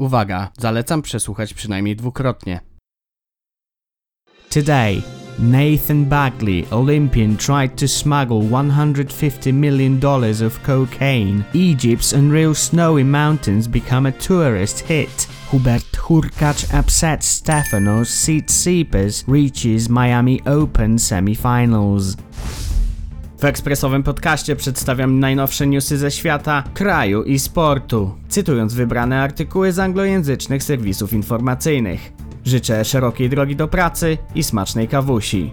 Uwaga, zalecam przesłuchać przynajmniej dwukrotnie. Today, Nathan Bagley, Olympian, tried to smuggle $150 million of cocaine. Egypt's unreal snowy mountains become a tourist hit. Hubert Hurkacz upsets Stefanos Tsitsipas, reaches Miami Open semifinals. W ekspresowym podcaście przedstawiam najnowsze newsy ze świata, kraju i sportu, cytując wybrane artykuły z anglojęzycznych serwisów informacyjnych. Życzę szerokiej drogi do pracy i smacznej kawusi.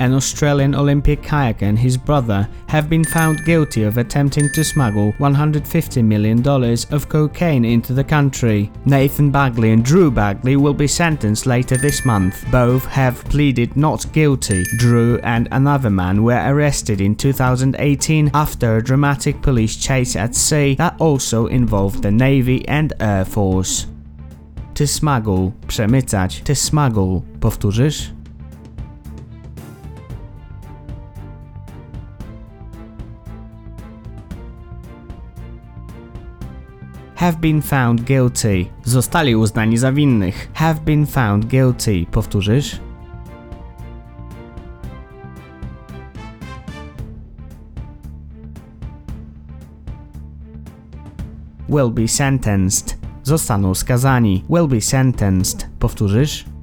An Australian Olympic kayaker and his brother have been found guilty of attempting to smuggle $150 million of cocaine into the country. Nathan Baggaley and Drew Baggaley will be sentenced later this month. Both have pleaded not guilty. Drew and another man were arrested in 2018 after a dramatic police chase at sea that also involved the Navy and Air Force. To smuggle, przemycać, to smuggle. Powtórzysz? Have been found guilty. Zostali uznani za winnych. Have been found guilty. Powtórzysz? Will be sentenced. Zostaną skazani. Will be sentenced. Powtórzysz?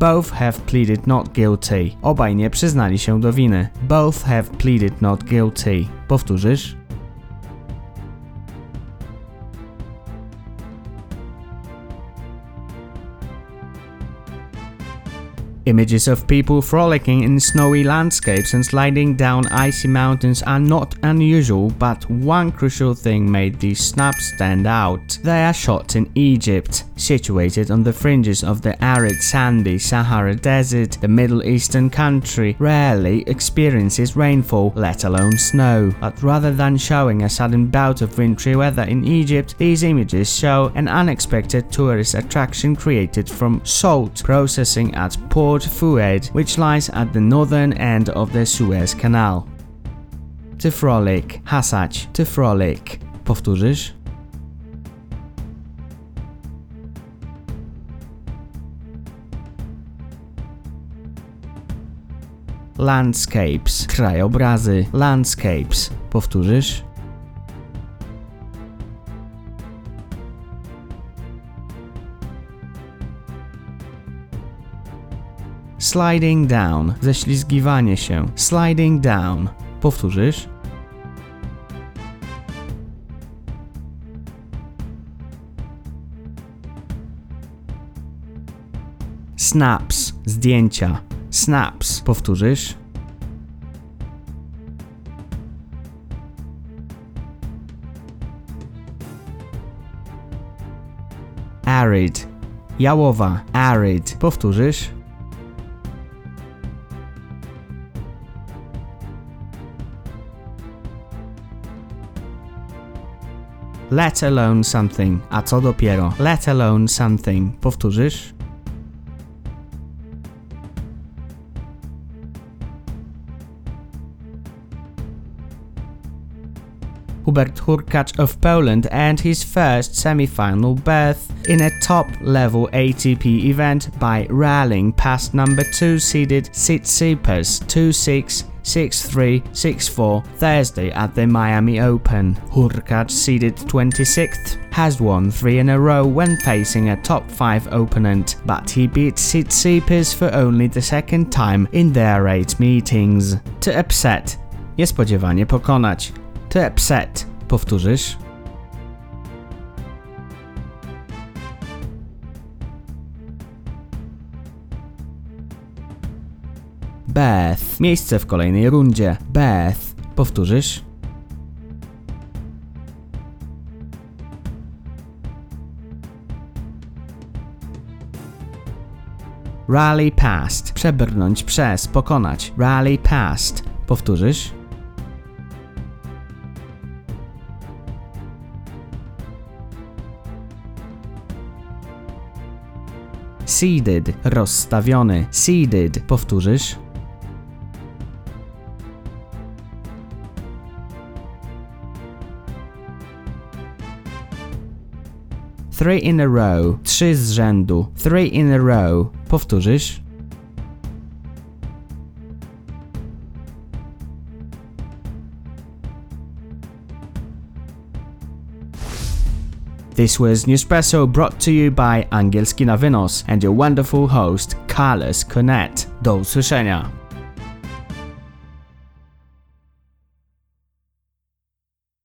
Both have pleaded not guilty. Obaj nie przyznali się do winy. Both have pleaded not guilty. Powtórzysz? Images of people frolicking in snowy landscapes and sliding down icy mountains are not unusual, but one crucial thing made these snaps stand out. They are shot in Egypt, situated on the fringes of the arid sandy Sahara Desert. The Middle Eastern country rarely experiences rainfall, let alone snow. But rather than showing a sudden bout of wintry weather in Egypt, these images show an unexpected tourist attraction created from salt processing at Port Fouad, which lies at the northern end of the Suez Canal. Hasać, to frolic. Powtórzysz? Landscapes, krajobrazy, landscapes. Powtórzysz? Sliding down, ześlizgiwanie się. Sliding down. Powtórzysz? Snaps, zdjęcia. Snaps. Powtórzysz? Arid. Jałowa. Arid. Powtórzysz? Let alone something. A co dopiero? Let alone something. Powtórzysz? Hubert Hurkacz of Poland earned his first semi-final berth in a top-level ATP event by rallying past number 2 seeded Tsitsipas 2-6 6-3, 6-4 Thursday at the Miami Open. Hurkacz, seeded 26th, has won three in a row when facing a top 5 opponent, but he beat Tsitsipas for only the second time in their eight meetings. To upset, niespodziewanie pokonać. To upset, powtórzysz? Beth. Miejsce w kolejnej rundzie. Beth. Powtórzysz? Rally past. Przebrnąć przez, pokonać. Rally past. Powtórzysz? Seeded. Rozstawiony. Seeded. Powtórzysz? Three in a row. Trzy z rzędu. Three in a row. Powtórzysz? This was Newspresso brought to you by Angielski na Wynos and your wonderful host Carlos Cornett. Do usłyszenia.